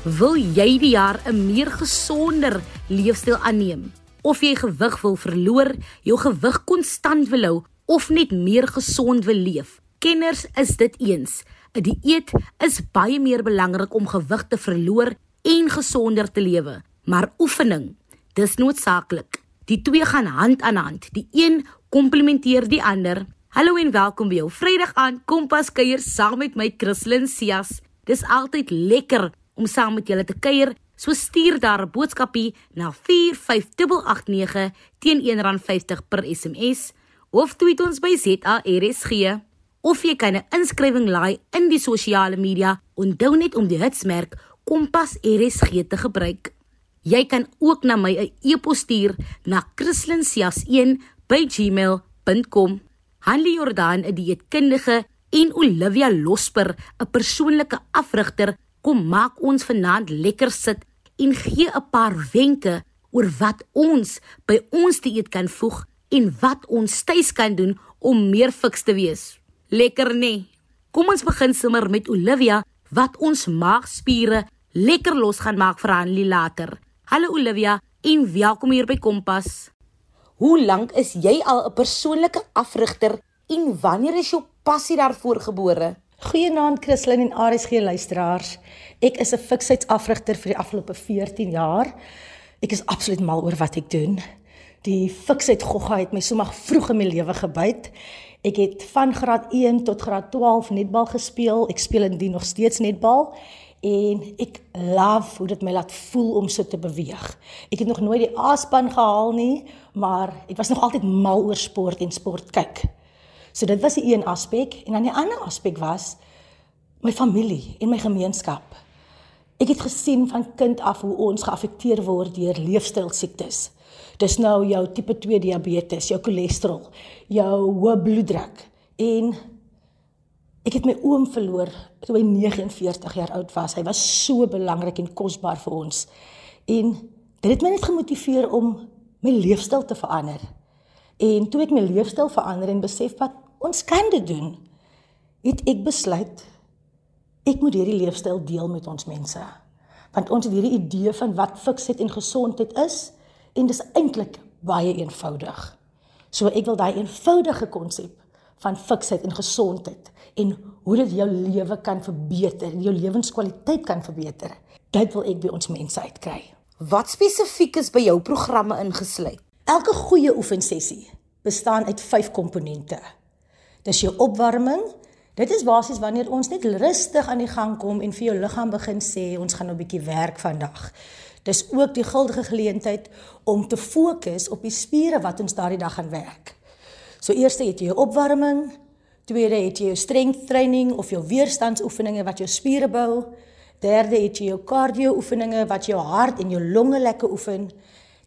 Wil jy die jaar 'n meer gesonder leefstyl aanneem? Of jy gewig wil verloor, jou gewig konstant wil hou of net meer gesond wil leef? Kenners is dit eens. 'n Dieet is baie meer belangrik om gewig te verloor en gesonder te lewe, maar oefening, dis noodsaaklik. Die twee gaan hand aan hand. Die een komplementeer die ander. Hallo en welkom by jou Vrydag aan Kompas kuier saam met my Christlyn Cias. Dis altyd lekker om saam met julle te kuier. So stuur daar 'n boodskapie na 45889 teen R1.50 per SMS of tweet ons by ZARSG. Of jy kan 'n inskrywing laai in die sosiale media. Onthou net om die hitsmerk Kompas RSG te gebruik. Jy kan ook na my 'n e-pos stuur na kristlyn.cias1@gmail.com. Hanlie Jordan, 'n dieetkundige en Olivia Losper, 'n persoonlike afrigter Kom maak ons vanaand lekker sit en gee 'n paar wenke oor wat ons by ons dieet kan voeg en wat ons tuis kan doen om meer fiks te wees. Lekker nê? Kom ons begin sommer met Olivia wat ons maagspiere lekker los gaan maak vir Hanlie later. Hallo Olivia en welkom hier by Kompas. Hoe lank is jy al 'n persoonlike afrigter en wanneer is jou passie daarvoor gebore? Goeienaand Christlyn en RSG luisteraars. Ek is 'n fiksheidsafrigter vir die afgelope 14 jaar. Ek is absoluut mal oor wat ek doen. Die fiksheid gogga het my sommer vroeg in my lewe gebyt. Ek het van graad 1 tot graad 12 netbal gespeel. Ek speel indien nog steeds netbal en ek love hoe dit my laat voel om so te beweeg. Ek het nog nooit die A-span gehaal nie, maar ek was nog altyd mal oor sport en sport kyk. So dit was die een aspek en dan die ander aspek was my familie en my gemeenskap. Ek het gesien van kind af hoe ons geaffekteer word deur leefstylsiektes. Dis nou jou tipe 2 diabetes, jou cholesterol, jou hoë bloeddruk en ek het my oom verloor toe hy 49 jaar oud was. Hy was so belangrik en kosbaar vir ons. En dit het my net gemotiveer om my leefstyl te verander. En toe ek my leefstyl verander en besef wat ons kan dit doen, het ek besluit ek moet hierdie leefstyl deel met ons mense. Want ons het hierdie idee van wat fiksheid en gesondheid is en dis eintlik baie eenvoudig. So ek wil daai eenvoudige konsep van fiksheid en gesondheid en hoe dit jou lewe kan verbeter, jou lewenskwaliteit kan verbeter. Dit wil ek by ons mense uitkry. Wat spesifiek is by jou programme ingesluit? Elke goeie oefensessie bestaan uit 5 komponente. Dis jou opwarming. Dit is basies wanneer ons net rustig aan die gang kom en vir jou liggaam begin sê ons gaan nou 'n bietjie werk vandag. Dis ook die guldige geleentheid om te fokus op die spiere wat ons daardie dag gaan werk. So eerste het jy jou opwarming, tweede het jy jou strength training of jou weerstandsoefeninge wat jou spiere bou. Derde het jy jou cardio oefeninge wat jou hart en jou longe lekker oefen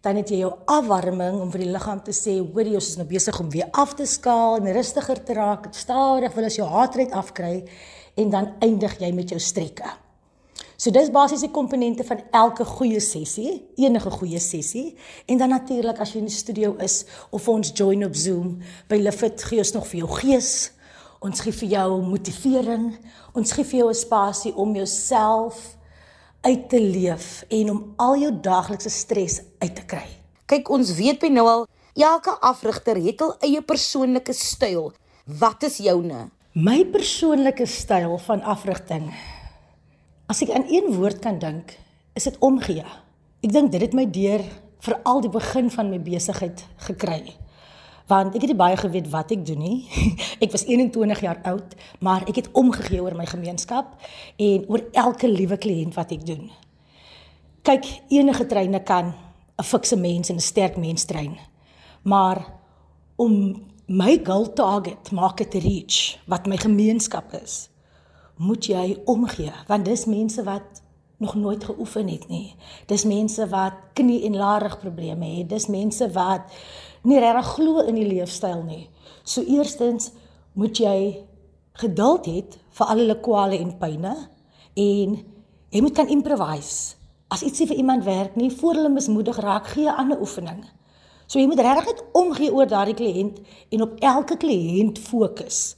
dan het jy jou afwarming om vir die liggaam te sê, hoor jy, ons is nou besig om weer af te skaal en rustiger te raak. Stadig wil as jou hartrit afkry en dan eindig jy met jou strekke. So dis basies die komponente van elke goeie sessie, enige goeie sessie. En dan natuurlik as jy in die studio is of ons join op Zoom, by Lifit gee ons nog vir jou gees. Ons gee vir jou motivering. Ons gee vir jou 'n spasie om jouself uit te leef en om al jou daaglikse stres uit te kry. Kyk, ons weet by nou al elke afrigter het al eie persoonlike styl. Wat is joune? My persoonlike styl van afrigting. As ek aan een woord kan dink, is dit omgee. Ek dink dit het my deur vir al die begin van my besigheid gekry want ek het nie baie geweet wat ek doen nie. ek was 21 jaar oud, maar ek het omgegee oor my gemeenskap en oor elke liewe kliënt wat ek doen. Kyk, enige treine kan 'n fikse mens en 'n sterk mens trein. Maar om my goal target maak dit reach wat my gemeenskap is, moet jy omgee want dis mense wat nog nooit geoefen het nie. Dis mense wat knie en larig probleme het. Dis mense wat nie regtig glo in die leefstyl nie. So eerstens moet jy geduld hê vir al hulle kwale en pyne en jy moet kan improvise. As ietsie vir iemand werk nie, voor hulle mismoedig raak, gee 'n ander oefening. So jy moet regtig net omgee oor daardie kliënt en op elke kliënt fokus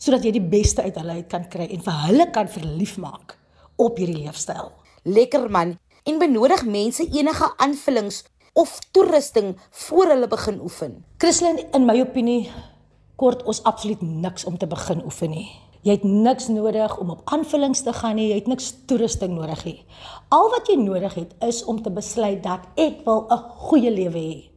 sodat jy die beste uit hulle uit kan kry en vir hulle kan verlief maak op hierdie leefstyl. Lekker man. En benodig mense enige aanvullings of toerusting voor hulle begin oefen? Christlyn, in my opinie kort ons absoluut niks om te begin oefen nie. Jy het niks nodig om op aanvullings te gaan nie, jy het niks toerusting nodig nie. Al wat jy nodig het is om te besluit dat ek wil 'n goeie lewe hê.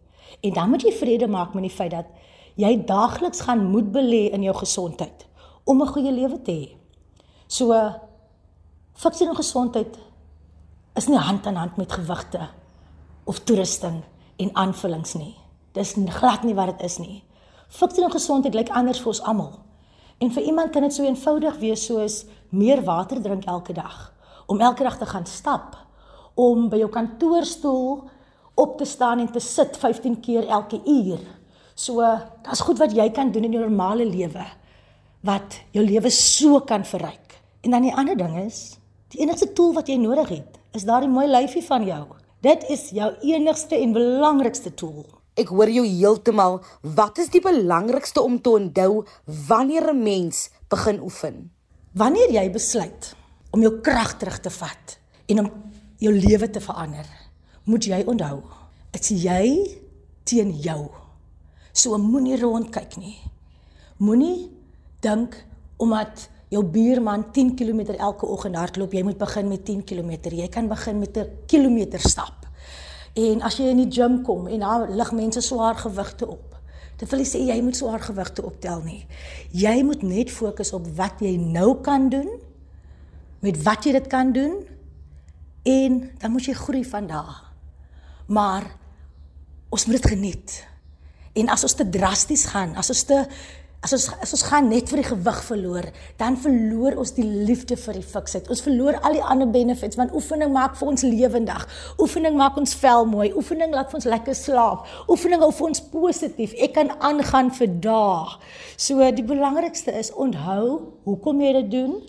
En dan moet jy vrede maak met die feit dat jy daagliks gaan moet belê in jou gesondheid om 'n goeie lewe te hê. So fiksie en gesondheid is nie hand aan hand met gewigte of toerusting en aanvullings nie. Dis glad nie wat dit is nie. Fiksie en gesondheid lyk anders vir ons almal. En vir iemand kan dit so eenvoudig wees soos meer water drink elke dag, om elke dag te gaan stap, om by jou kantoorstoel op te staan en te sit 15 keer elke uur. So, dit's goed wat jy kan doen in jou normale lewe wat jou lewe so kan verryk. En dan die ander ding is, die enigste tool wat jy nodig het, is daardie mooi lyfie van jou. Dit is jou enigste en belangrikste tool. Ek hoor jou heeltemal. Wat is die belangrikste om te onthou wanneer 'n mens begin oefen? Wanneer jy besluit om jou krag terug te vat en om jou lewe te verander, moet jy onthou, dit is jy teen jou. So moenie rondkyk nie. Moenie dink omdat jou buurman 10 km elke oggend hardloop, jy moet begin met 10 km. Jy kan begin met 'n kilometer stap. En as jy in die gym kom en daar lig mense swaar gewigte op, dit wil sê jy moet swaar gewigte optel nie. Jy moet net fokus op wat jy nou kan doen, met wat jy dit kan doen en dan moet jy groei van daar. Maar ons moet dit geniet. En as ons te drasties gaan, as ons te As ons as ons gaan net vir die gewig verloor, dan verloor ons die liefde vir die fiksheid. Ons verloor al die ander benefits want oefening maak vir ons lewendig. Oefening maak ons vel mooi. Oefening laat ons lekker slaap. Oefening hou vir ons positief. Ek kan aangaan vir dae. So die belangrikste is onthou hoekom jy dit doen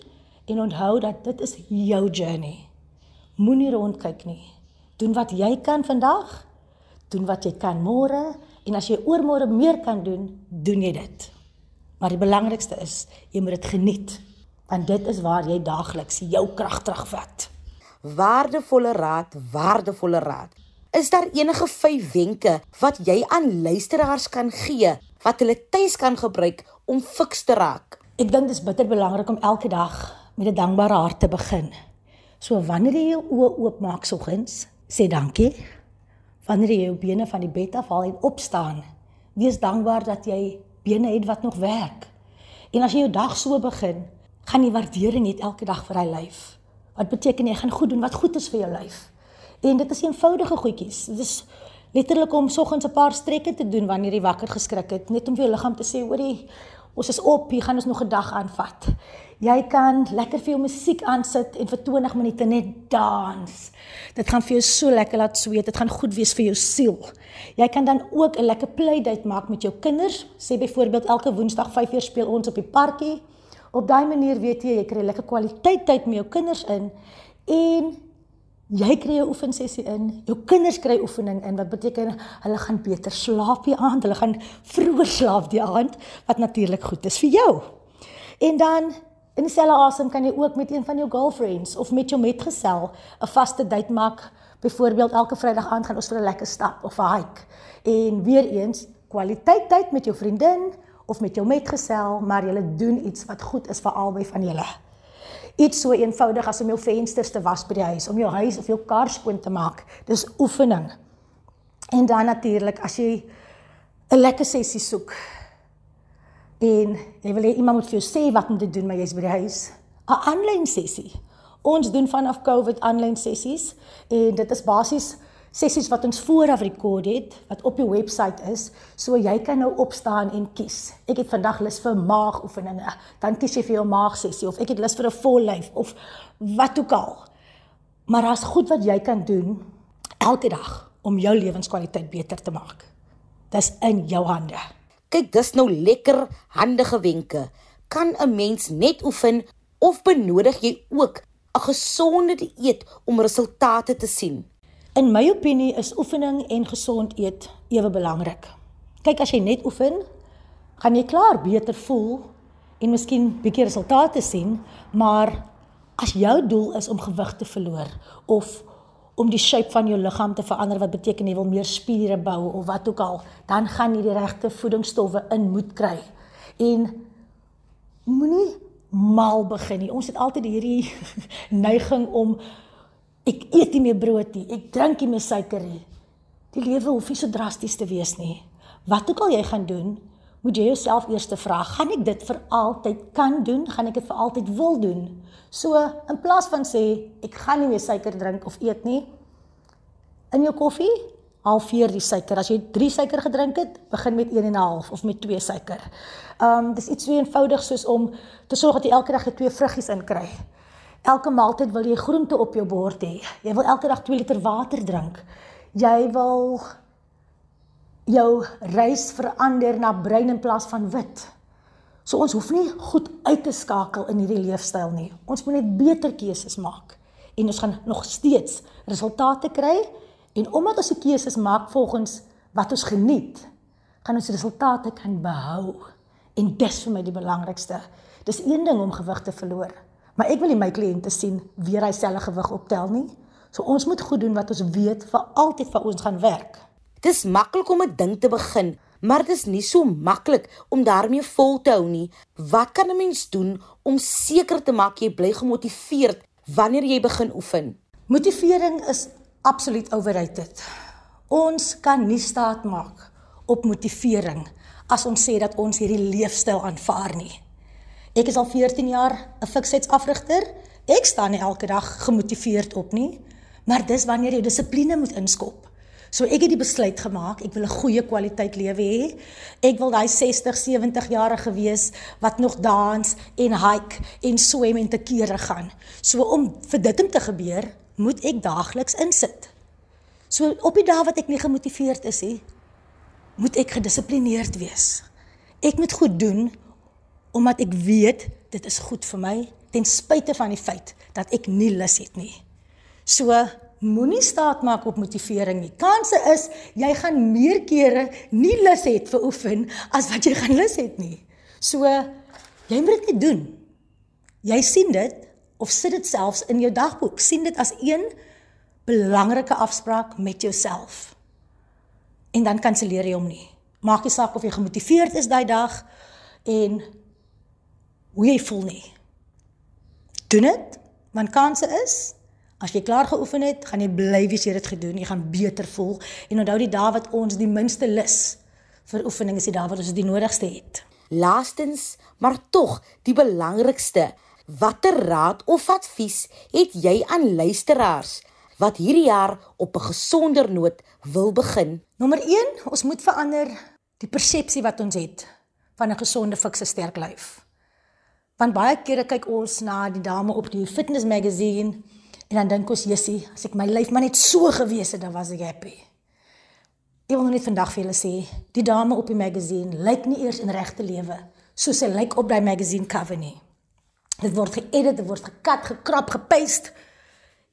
en onthou dat dit is jou journey. Moenie rondkyk nie. Doen wat jy kan vandag. Doen wat jy kan môre en as jy oormôre meer kan doen, doen jy dit. Maar die belangrikste is jy moet dit geniet want dit is waar jy daagliks jou krag terugvat. Waardevolle raad, waardevolle raad. Is daar enige vyf wenke wat jy aan luisteraars kan gee wat hulle tuis kan gebruik om fiks te raak? Ek dink dit is bitter belangrik om elke dag met 'n dankbare hart te begin. So wanneer jy jou oë oopmaak soggens, sê dankie. Wanneer jy jou bene van die bed af haal en opstaan, wees dankbaar dat jy bene het wat nog werk. En as jy jou dag so begin, gaan jy waardering hê elke dag vir hy lyf. Wat beteken jy gaan goed doen wat goed is vir jou lyf. En dit is eenvoudige goedjies. Dit is letterlik om soggens 'n paar strekke te doen wanneer jy wakker geskrik het, net om vir jou liggaam te sê, hoorie, ons is op, hier gaan ons nog 'n dag aanvat. Jy kan lekker vir jou musiek aansit en vir 20 minute net dans. Dit gaan vir jou so lekker laat sweet. Dit gaan goed wees vir jou siel. Jy kan dan ook 'n lekker playdate maak met jou kinders. Sê byvoorbeeld elke Woensdag 5uur speel ons op die parkie. Op daai manier weet jy jy kry lekker kwaliteit tyd met jou kinders in en jy kry 'n oefensessie in. Jou kinders kry oefening in wat beteken hulle gaan beter slaap die aand. Hulle gaan vroeër slaap die aand wat natuurlik goed is vir jou. En dan In dieselfde asem kan jy ook met een van jou girlfriends of met jou metgesel 'n vaste date maak. Byvoorbeeld elke Vrydag aand gaan ons vir 'n lekker stap of 'n hike. En weer eens, kwaliteit tyd met jou vriendin of met jou metgesel, maar julle doen iets wat goed is vir albei van julle. Iets so eenvoudig as om jou vensters te was by die huis, om jou huis of jou kar skoon te maak. Dis oefening. En dan natuurlik as jy 'n lekker sessie soek, en jy wil hê iemand moet vir jou sê wat om te doen maar jy's by die huis. 'n aanlyn sessie. Ons doen vanaf covid aanlyn sessies en dit is basies sessies wat ons vooraf rekord het wat op die webwerf is. So jy kan nou opstaan en kies. Ek het vandag lus vir maagoefeninge. Dan kies jy vir jou maagsessie of ek het lus vir 'n vol lyf of wat ook al. Maar daar's goed wat jy kan doen elke dag om jou lewenskwaliteit beter te maak. Dis in jou hande Kyk, dis nou lekker handige wenke. Kan 'n mens net oefen of benodig jy ook 'n gesonde dieet om resultate te sien? In my opinie is oefening en gesond eet ewe belangrik. Kyk, as jy net oefen, gaan jy klaar beter voel en miskien bietjie resultate sien, maar As jou doel is om gewig te verloor of om die shape van jou liggaam te verander wat beteken jy wil meer spiere bou of wat ook al, dan gaan jy die regte voedingsstowwe in moet kry. En moenie mal begin nie. Ons het altyd hierdie neiging om ek eet nie meer brood nie, ek drink nie meer suiker nie. Die lewe hoef nie so drasties te wees nie. Wat ook al jy gaan doen, moet jy jouself eers te vra, gaan ek dit vir altyd kan doen? Gaan ek dit vir altyd wil doen? So in plaas van sê ek gaan nie meer suiker drink of eet nie, in jou koffie halveer die suiker. As jy 3 suiker gedrink het, begin met 1 en 'n half of met 2 suiker. Um dis iets so eenvoudig soos om te sorg dat jy elke dag twee vruggies inkry. Elke maaltyd wil jy groente op jou bord hê. Jy wil elke dag 2 liter water drink. Jy wil jou rys verander na bruin in plaas van wit. So ons hoef nie goed uit te skakel in hierdie leefstyl nie. Ons moet net beter keuses maak en ons gaan nog steeds resultate kry en omdat ons se keuses maak volgens wat ons geniet, gaan ons resultate kan behou. En dis vir my die belangrikste. Dis een ding om gewig te verloor, maar ek wil nie my kliënte sien weer hy selfe gewig optel nie. So ons moet goed doen wat ons weet vir altyd vir ons gaan werk. Dis maklik om 'n ding te begin, maar dit is nie so maklik om daarmee vol te hou nie. Wat kan 'n mens doen om seker te maak jy bly gemotiveerd wanneer jy begin oefen? Motivering is absoluut overrated. Ons kan nie staat maak op motivering as ons sê dat ons hierdie leefstyl aanvaar nie. Ek is al 14 jaar 'n fiksheidsafrigter. Ek staan nie elke dag gemotiveerd op nie, maar dis wanneer jy dissipline moet inskop. So ek het die besluit gemaak, ek wil 'n goeie kwaliteit lewe hê. Ek wil daai 60, 70 jarige wees wat nog dans en hike en swem en te kere gaan. So om vir dit om te gebeur, moet ek daagliks insit. So op die dae wat ek nie gemotiveerd is nie, moet ek gedissiplineerd wees. Ek moet goed doen omdat ek weet dit is goed vir my ten spyte van die feit dat ek nie lus het nie. So moenie staat maak op motivering nie. Kanse is jy gaan meer kere nie lus hê vir oefen as wat jy gaan lus het nie. So jy moet dit doen. Jy sien dit of sit dit selfs in jou dagboek. sien dit as een belangrike afspraak met jouself. En dan kanselleer jy hom nie. Maak nie saak of jy gemotiveerd is daai dag en hoe jy voel nie. Doen dit, want kanse is As jy klaar geoefen het, gaan jy bly wees jy het dit gedoen, jy gaan beter voel. En onthou die dae wat ons die minste lus vir oefening is die dae wat ons die nodigste het. Laastens, maar tog die belangrikste, watter raad of advies het jy aan luisteraars wat hierdie jaar op 'n gesonder noot wil begin? Nommer 1, ons moet verander die persepsie wat ons het van 'n gesonde fikse sterk lyf. Want baie kere kyk ons na die dame op die fitness magazine En dan dink ons, Jessie, as ek my lyf maar net so gewees het, dan was ek happy. Ek wil net vandag vir julle sê, die dame op die magazine lyk nie eers in regte lewe soos sy lyk op daai magazine cover nie. Dit word geëdit, dit word gekat, gekrap, gepaste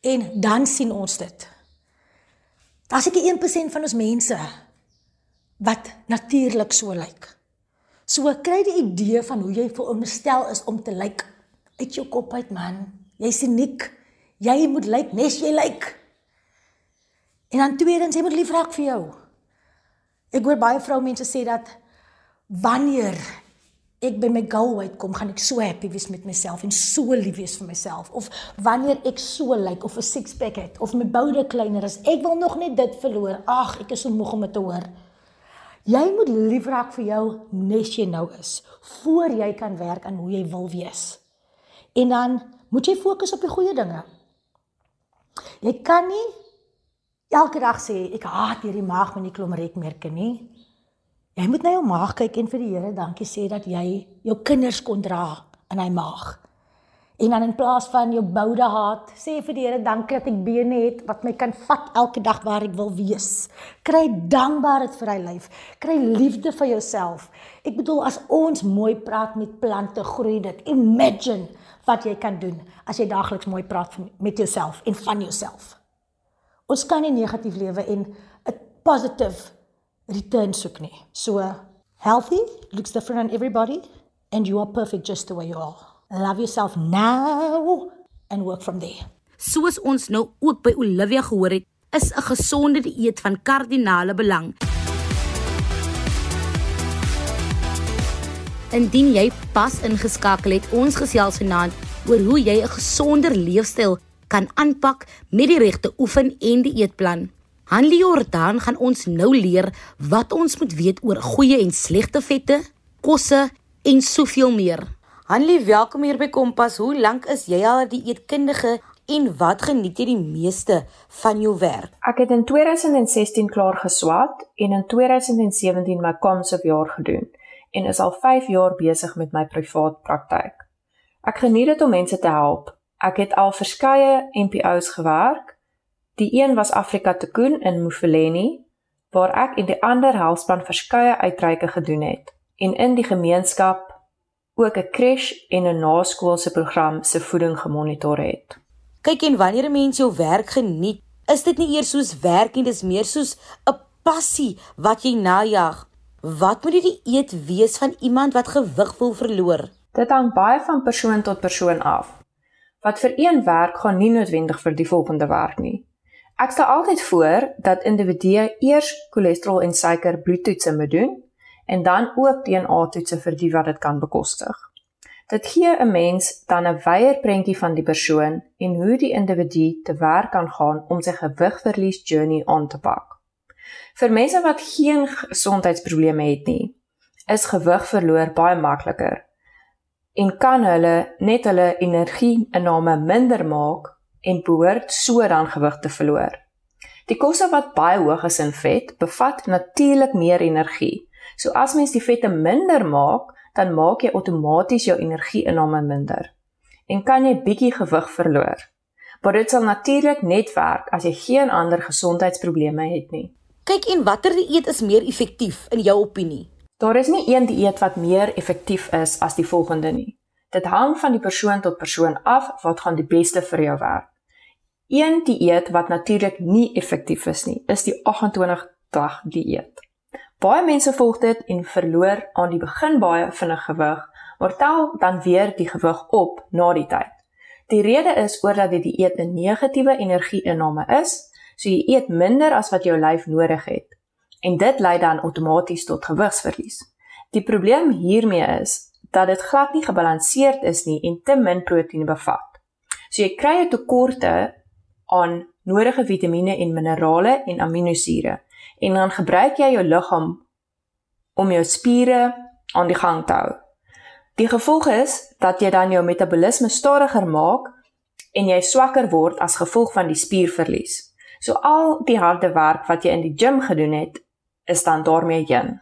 en dan sien ons dit. Daar's ek 1% van ons mense wat natuurlik so lyk. So kry die idee van hoe jy veronderstel is om te lyk uit jou kop uit man. Jy's uniek. Jy moet lyk nes jy lyk. En dan tweedens, jy moet lief raak vir jou. Ek hoor baie vroumense sê dat wanneer ek by my goal uitkom, gaan ek so happy wees met myself en so lief wees vir myself of wanneer ek so lyk of 'n six pack het of my boude kleiner is, ek wil nog net dit verloor. Ag, ek is so moeg om dit te hoor. Jy moet lief raak vir jou nes jy nou is voor jy kan werk aan hoe jy wil wees. En dan moet jy fokus op die goeie dinge. Jy kan nie elke dag sê ek haat hierdie maag met die klomrekmerke nie. Jy moet na jou maag kyk en vir die Here dankie sê dat jy jou kinders kon dra in hy maag. En dan in plaas van jou boude haat, sê vir die Here dankie dat ek bene het wat my kan vat elke dag waar ek wil wees. Kry dankbaarheid vir hy lyf. Kry liefde vir jouself. Ek bedoel as ons mooi praat met plante, groei dit. Imagine wat jy kan doen as jy daagliks mooi praat met jouself en van jouself. Ons kan nie negatief lewe en 'n positive return soek nie. So healthy looks different on everybody and you are perfect just the way you are. Love yourself now and work from there. Soos ons nou ook by Olivia gehoor het, is 'n gesonde dieet van kardinale belang. Indien jy pas ingeskakel het, ons gesels vanaand oor hoe jy 'n gesonder leefstyl kan aanpak met die regte oefen en die eetplan. Hanlie Jordan gaan ons nou leer wat ons moet weet oor goeie en slegte vette, kosse en soveel meer. Hanlie, welkom hier by Kompas. Hoe lank is jy al 'n dieetkundige en wat geniet jy die meeste van jou werk? Ek het in 2016 klaar geswat en in 2017 my komsop jaar gedoen en is al 5 jaar besig met my privaat praktyk. Ek geniet dit om mense te help. Ek het al verskeie NPO's gewerk. Die een was Afrika Tekoen in Mufuleni waar ek en die ander helpspan verskeie uitreike gedoen het en in die gemeenskap ook 'n crash en 'n naskoolse program se voeding gemonitor het. Kyk en wanneer 'n mens jou werk geniet, is dit nie eers soos werk nie, dis meer soos 'n passie wat jy najag. Wat moet die eet wees van iemand wat gewig wil verloor? Dit hang baie van persoon tot persoon af. Wat vir een werk gaan nie noodwendig vir die volgende werk nie. Ek stel altyd voor dat individue eers cholesterol en suiker bloedtoetse moet doen en dan ook DNA-toetse vir die wat dit kan bekostig. Dit gee 'n mens dan 'n wyeer prentjie van die persoon en hoe die individu te werk kan gaan om sy gewigverlies journey aan te pak. Vir mense wat geen gesondheidsprobleme het nie, is gewig verloor baie makliker en kan hulle net hulle energie-inname minder maak en behoort so dan gewig te verloor. Die kosse wat baie hoog is in vet, bevat natuurlik meer energie. So as mens die vette minder maak, dan maak jy outomaties jou energie-inname minder en kan jy bietjie gewig verloor. Maar dit sal natuurlik net werk as jy geen ander gesondheidsprobleme het nie. Kyk en watter dieet is meer effektief in jou opinie? Daar is nie een dieet wat meer effektief is as die volgende nie. Dit hang van die persoon tot persoon af wat gaan die beste vir jou werk. Een dieet wat natuurlik nie effektief is nie, is die 28 dag dieet. Baie mense volg dit en verloor aan die begin baie vinnig gewig, maar tel dan weer die gewig op na die tyd. Die rede is oordat die dieet 'n negatiewe energie-inname is So jy eet minder as wat jou lyf nodig het. En dit lei dan outomaties tot gewigsverlies. Die probleem hiermee is dat dit glad nie gebalanseerd is nie en te min proteïene bevat. So jy kry 'n tekorte aan nodige vitamiene en minerale en aminosure en dan gebruik jy jou liggaam om jou spiere aan die gang te hou. Die gevolg is dat jy dan jou metabolisme stadiger maak en jy swakker word as gevolg van die spierverlies. So al die harde werk wat jy in die gim gedoen het, is dan daarmee heen.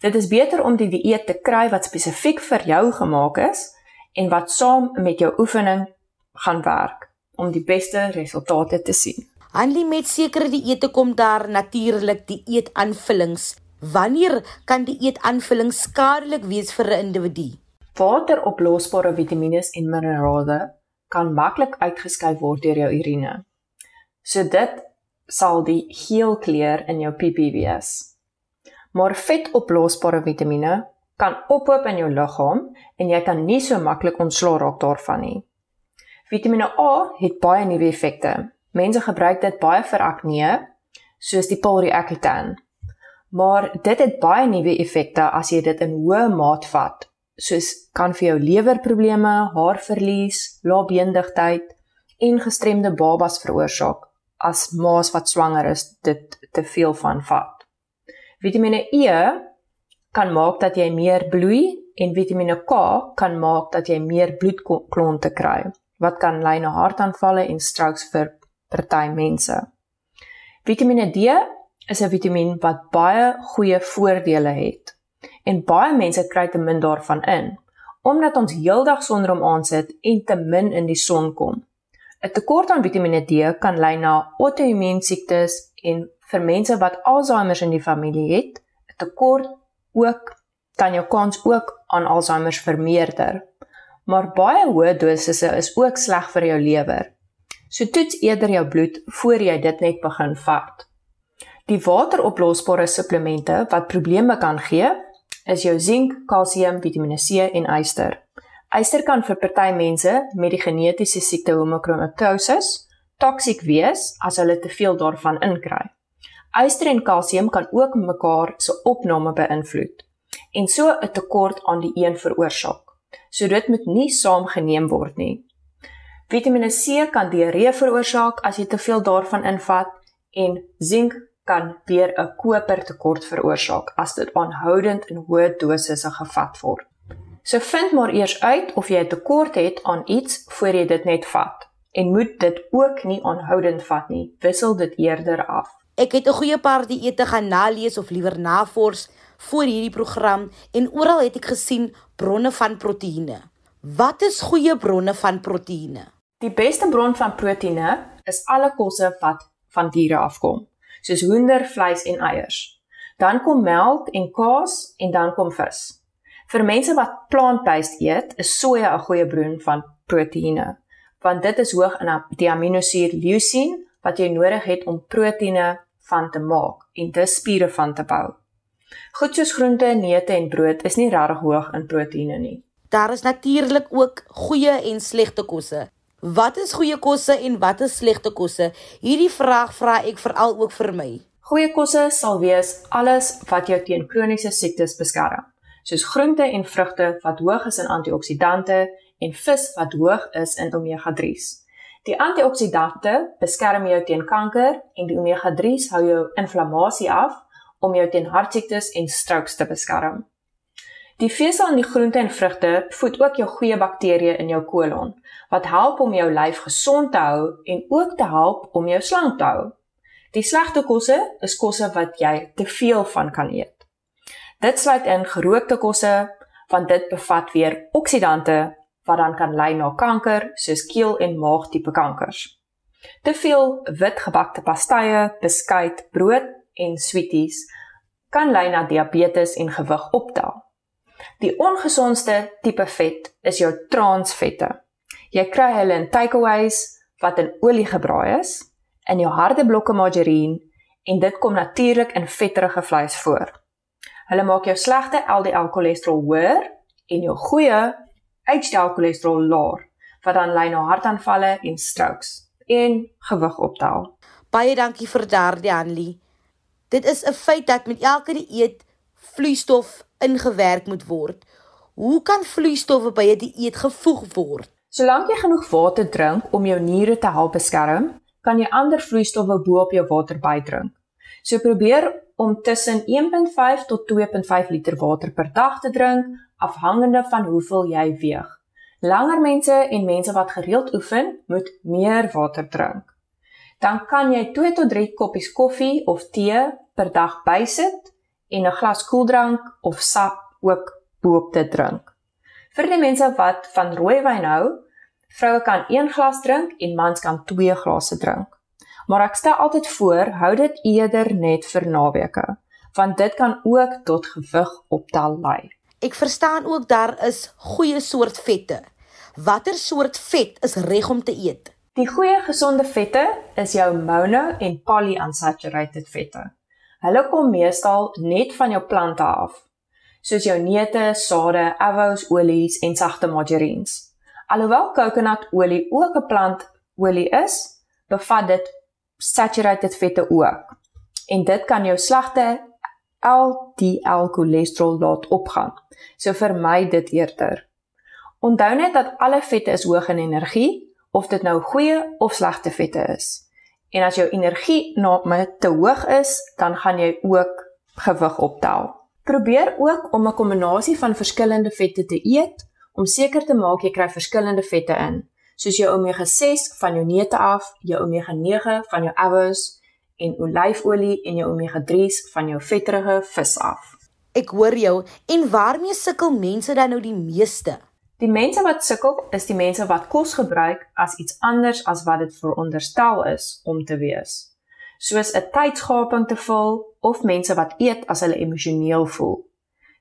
Dit is beter om die dieet te kry wat spesifiek vir jou gemaak is en wat saam met jou oefening gaan werk om die beste resultate te sien. Hanlie met sekere dieete kom daar natuurlik die eetaanvullings. Wanneer kan die eetaanvulling skadelik wees vir 'n individu? Wateroplosbare vitamiene en minerale kan maklik uitgeskei word deur jou urine. So dit sal die geel kleur in jou pipi wees. Maar vetoplosbare vitamiene kan ophoop in jou liggaam en jy kan nie so maklik ontslaa raak daarvan nie. Vitamiene A het baie nuwe effekte. Mense gebruik dit baie vir akne, soos die Polriacetan. Maar dit het baie nuwe effekte as jy dit in hoë maat vat, soos kan vir jou lewerprobleme, haarverlies, lae beendigheid en gestremde babas veroorsaak as maas wat swanger is dit te veel van vat. Vitamiene E kan maak dat jy meer bloei en Vitamiene K kan maak dat jy meer bloedklonte kry wat kan lei na hartaanvalle en strokes vir party mense. Vitamiene D is 'n vitamien wat baie goeie voordele het en baie mense kry te min daarvan in omdat ons heeldag sonder hom aansit en te min in die son kom. 'n Tekort aan Vitamiene D kan lei na outoimmuun siektes en vir mense wat Alzheimer in die familie het, 'n tekort ook kan jou kans ook aan Alzheimer vermeerder. Maar baie hoë dosisse is ook sleg vir jou lewer. So toets eerder jou bloed voor jy dit net begin vat. Die wateroplosbare supplemente wat probleme kan gee, is jou sink, kalsium, Vitamiene C en yster. Yster kan vir party mense met die genetiese siekte homokromatosis toksiek wees as hulle te veel daarvan inkry. Yster en kalsium kan ook mekaar se opname beïnvloed en so 'n tekort aan die een veroorsaak. So dit moet nie saamgeneem word nie. Vitamiene C kan diarree veroorsaak as jy te veel daarvan invat en sink kan weer 'n kopertekort veroorsaak as dit aanhoudend in hoë dosisse gevat word. So vind maar eers uit of jy 'n tekort het aan iets voor jy dit net vat en moet dit ook nie aanhoudend vat nie. Wissel dit eerder af. Ek het 'n goeie paar dieete gaan nalees of liewer navors vir hierdie program en oral het ek gesien bronne van proteïene. Wat is goeie bronne van proteïene? Die beste bron van proteïene is alle kosse wat van diere afkom, soos hoender, vleis en eiers. Dan kom melk en kaas en dan kom vis. Vir mense wat plant-based eet, is soja 'n goeie bron van proteïene, want dit is hoog in die aminosuur leucine wat jy nodig het om proteïene van te maak en dus spiere van te bou. Goed soos groente, neute en brood is nie regtig hoog in proteïene nie. Daar is natuurlik ook goeie en slegte kosse. Wat is goeie kosse en wat is slegte kosse? Hierdie vraag vra ek veral ook vir my. Goeie kosse sal wees alles wat jou teen kroniese siektes beskerm soos groente en vrugte wat hoog is in antioksidante en vis wat hoog is in omega-3s. Die antioksidante beskerm jou teen kanker en die omega-3s hou jou inflammasie af om jou teen hartsiektes en strokes te beskerm. Die vesel in die groente en vrugte voed ook jou goeie bakterieë in jou kolon wat help om jou lyf gesond te hou en ook te help om jou slank te hou. Die slegte kosse is kosse wat jy te veel van kan eet. Dit sluit in gerookte kosse, want dit bevat weer oksidante wat dan kan lei na kanker, soos keel- en maagtipe kankers. Te veel wit gebakte pastye, beskuit, brood en sweeties kan lei na diabetes en gewig optel. Die ongesondste tipe vet is jou transvette. Jy kry hulle in takeaways wat in olie gebraai is, in jou harde blokke margarine en dit kom natuurlik in vetterige vleis voor. Hulle maak jou slegte LDL cholesterol hoër en jou goeie HDL cholesterol laer, wat dan lei na hartaanvalle en strokes en gewig optel. Baie dankie vir daardie Anlie. Dit is 'n feit dat met elke dieet vloeistof ingewerk moet word. Hoe kan vloeistowwe by 'n die dieet gevoeg word? Solank jy genoeg water drink om jou niere te help beskerm, kan jy ander vloeistowwe bo op jou water bydrink. So probeer om tussen 1.5 tot 2.5 liter water per dag te drink, afhangende van hoeveel jy weeg. Langer mense en mense wat gereeld oefen, moet meer water drink. Dan kan jy 2 tot 3 koppies koffie of tee per dag bysit en 'n glas koeldrank of sap ook boop te drink. Vir die mense wat van rooiwyn hou, vroue kan 1 glas drink en mans kan 2 glase drink maar ek stel altyd voor hou dit eerder net vir naweke want dit kan ook tot gewig optel lei. Ek verstaan ook daar is goeie soort vette. Watter soort vet is reg om te eet? Die goeie gesonde vette is jou mono en polyunsaturated vette. Hulle kom meestal net van jou plante af, soos jou neute, sade, avos, olies en sagte margarines. Alhoewel kokonaolie ook 'n plantolie is, bevat dit saturated vette ook. En dit kan jou slegte LDL cholesterol laat opgaan. So vermy dit eerder. Onthou net dat alle vette is hoog in energie, of dit nou goeie of slegte vette is. En as jou energie na te hoog is, dan gaan jy ook gewig optel. Probeer ook om 'n kombinasie van verskillende vette te eet om seker te maak jy kry verskillende vette in soos jou omega 6 van jou neute af, jou omega 9 van jou avos en olyfolie en jou omega 3s van jou vetterige vis af. Ek hoor jou en waarmee sukkel mense dan nou die meeste? Die mense wat sukkel is die mense wat kos gebruik as iets anders as wat dit veronderstel is om te wees. Soos 'n tydsgaping te vul of mense wat eet as hulle emosioneel voel.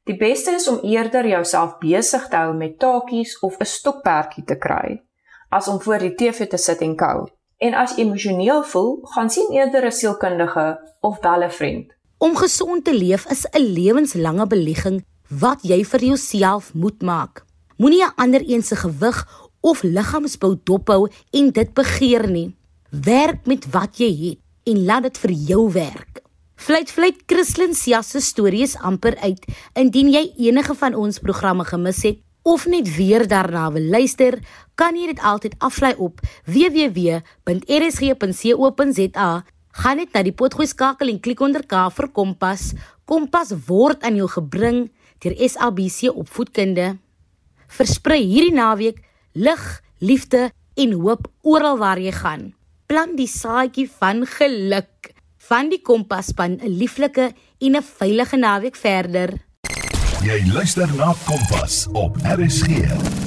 Die beste is om eerder jouself besig te hou met taakies of 'n stokperdjie te kry as om voor die TV te sit en kou. En as emosioneel voel, gaan sien eerder 'n sielkundige of bel 'n vriend. Om gesond te leef is 'n lewenslange belegging wat jy vir jouself moet maak. Moenie 'n ander een se gewig of liggaamsbou dophou en dit begeer nie. Werk met wat jy het en laat dit vir jou werk. Fluit fluit Christlyn Sia se storie is amper uit. Indien jy enige van ons programme gemis het of net weer daarna wil luister, kan jy dit altyd aflaai op www.rsg.co.za. Gaan net na die potgooi skakel en klik onder K vir Kompas. Kompas word aan jou gebring deur SABC Opvoedkunde. Versprei hierdie naweek lig, liefde en hoop oral waar jy gaan. Plant die saadjie van geluk van die Kompas span 'n lieflike en 'n veilige naweek verder. Jy luister na Kompas op RSG.